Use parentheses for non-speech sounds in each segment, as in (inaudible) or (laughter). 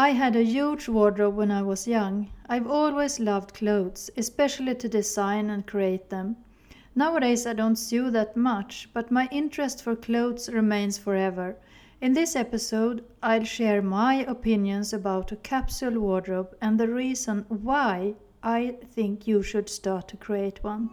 I had a huge wardrobe when I was young. I've always loved clothes, especially to design and create them. Nowadays I don't sew that much, but my interest for clothes remains forever. In this episode, I'll share my opinions about a capsule wardrobe and the reason why I think you should start to create one.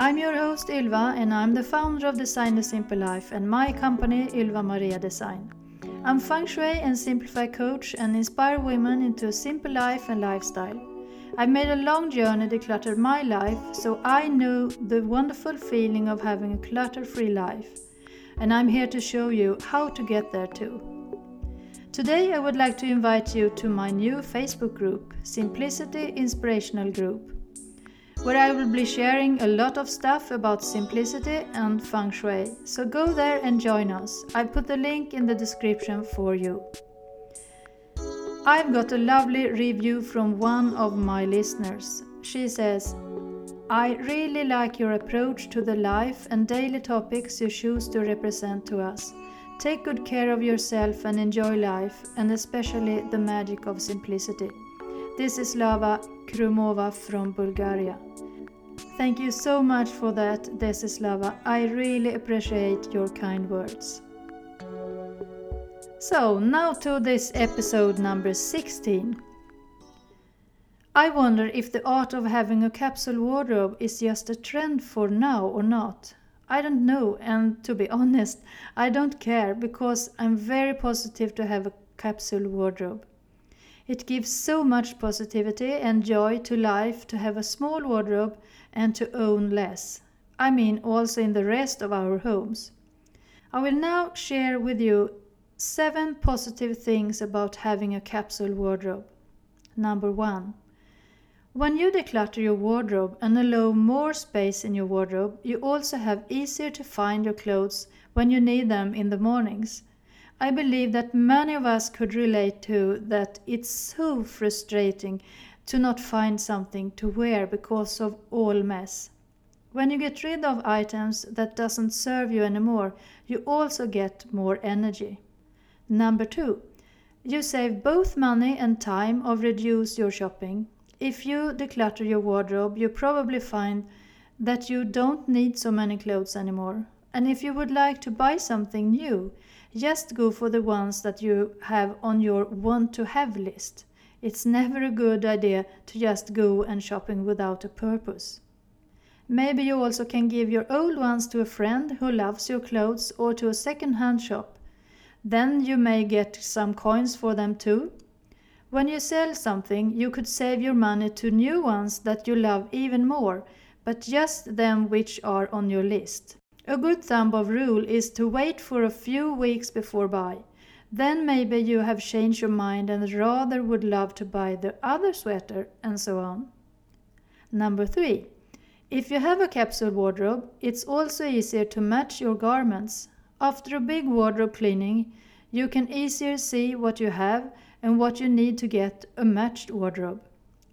I'm your host Ylva and I'm the founder of Design the Simple Life and my company Ylva Maria Design. I'm feng shui and simplify coach and inspire women into a simple life and lifestyle. I've made a long journey to clutter my life, so I know the wonderful feeling of having a clutter free life. And I'm here to show you how to get there too. Today, I would like to invite you to my new Facebook group, Simplicity Inspirational Group where I will be sharing a lot of stuff about simplicity and feng shui. So go there and join us. I put the link in the description for you. I've got a lovely review from one of my listeners. She says, I really like your approach to the life and daily topics you choose to represent to us. Take good care of yourself and enjoy life, and especially the magic of simplicity. This is Lava Krumova from Bulgaria. Thank you so much for that, Desislava. I really appreciate your kind words. So, now to this episode number 16. I wonder if the art of having a capsule wardrobe is just a trend for now or not. I don't know, and to be (laughs) honest, I don't care because I'm very positive to have a capsule wardrobe. It gives so much positivity and joy to life to have a small wardrobe and to own less. I mean, also in the rest of our homes. I will now share with you seven positive things about having a capsule wardrobe. Number one. When you declutter your wardrobe and allow more space in your wardrobe, you also have easier to find your clothes when you need them in the mornings. I believe that many of us could relate to that it's so frustrating to not find something to wear because of all mess. When you get rid of items that doesn't serve you anymore, you also get more energy. Number 2. You save both money and time of reduce your shopping. If you declutter your wardrobe, you probably find that you don't need so many clothes anymore. And if you would like to buy something new, just go for the ones that you have on your want to have list. It's never a good idea to just go and shopping without a purpose. Maybe you also can give your old ones to a friend who loves your clothes or to a second hand shop. Then you may get some coins for them too. When you sell something, you could save your money to new ones that you love even more, but just them which are on your list. A good thumb of rule is to wait for a few weeks before buy. Then maybe you have changed your mind and rather would love to buy the other sweater and so on. Number 3. If you have a capsule wardrobe, it's also easier to match your garments. After a big wardrobe cleaning, you can easier see what you have and what you need to get a matched wardrobe.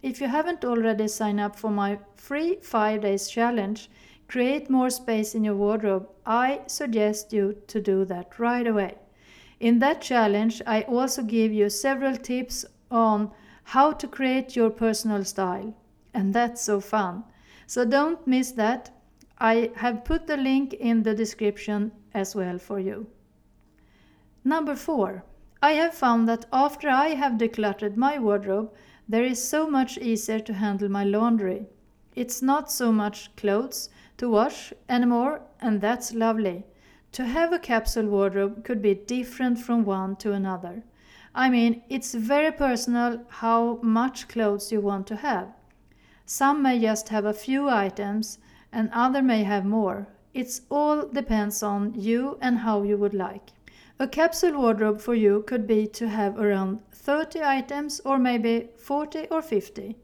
If you haven't already signed up for my free 5 days challenge, create more space in your wardrobe, I suggest you to do that right away. In that challenge, I also give you several tips on how to create your personal style. And that's so fun. So don't miss that. I have put the link in the description as well for you. Number four. I have found that after I have decluttered my wardrobe, there is so much easier to handle my laundry. It's not so much clothes, to wash anymore, and that's lovely. To have a capsule wardrobe could be different from one to another. I mean, it's very personal how much clothes you want to have. Some may just have a few items and other may have more. It all depends on you and how you would like. A capsule wardrobe for you could be to have around 30 items or maybe 40 or 50.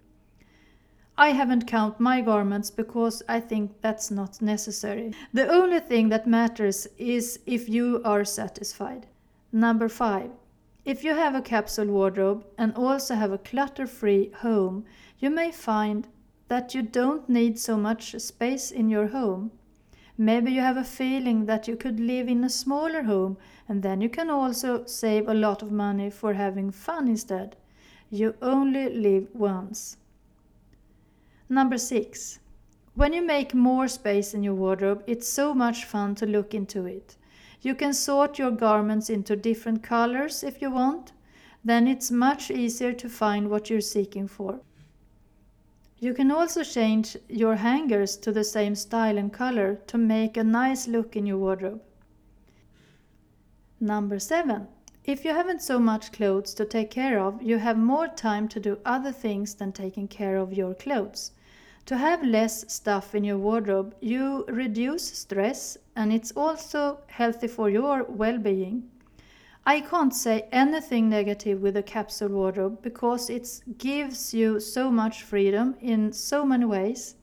I haven't count my garments because I think that's not necessary. The only thing that matters is if you are satisfied. Number 5. If you have a capsule wardrobe and also have a clutter-free home, you may find that you don't need so much space in your home. Maybe you have a feeling that you could live in a smaller home and then you can also save a lot of money for having fun instead. You only live once. Number six. When you make more space in your wardrobe, it's so much fun to look into it. You can sort your garments into different colors if you want. Then it's much easier to find what you're seeking for. You can also change your hangers to the same style and color to make a nice look in your wardrobe. Number 7. If you haven't so much clothes to take care of, you have more time to do other things than taking care of your clothes. To have less stuff in your wardrobe, you reduce stress and it's also healthy for your well being. I can't say anything negative with a capsule wardrobe because it gives you so much freedom in so many ways.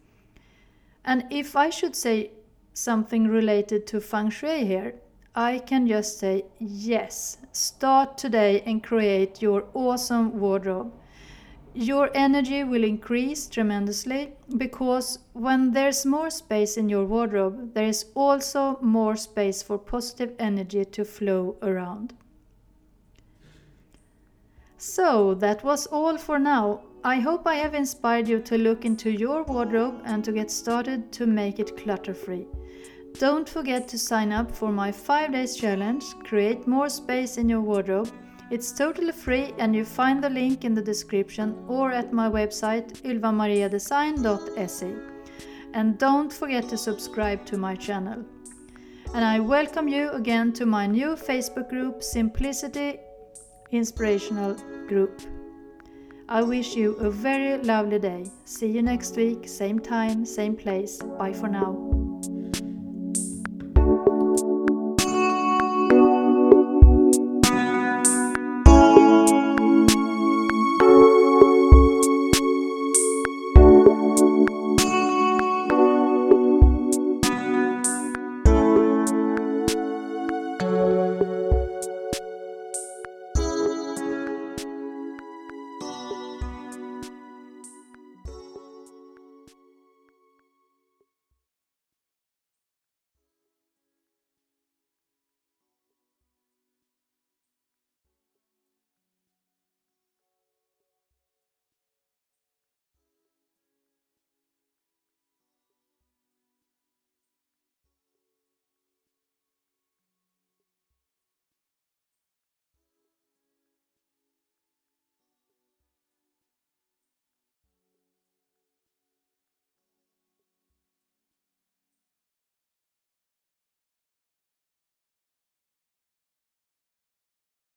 And if I should say something related to feng shui here, I can just say yes. Start today and create your awesome wardrobe your energy will increase tremendously because when there's more space in your wardrobe, there is also more space for positive energy to flow around. So, that was all for now. I hope I have inspired you to look into your wardrobe and to get started to make it clutter free. Don't forget to sign up for my 5 days challenge, create more space in your wardrobe it's totally free and you find the link in the description or at my website ylvamariadesign.se. And don't forget to subscribe to my channel. And I welcome you again to my new Facebook group Simplicity Inspirational Group. I wish you a very lovely day. See you next week, same time, same place. Bye for now.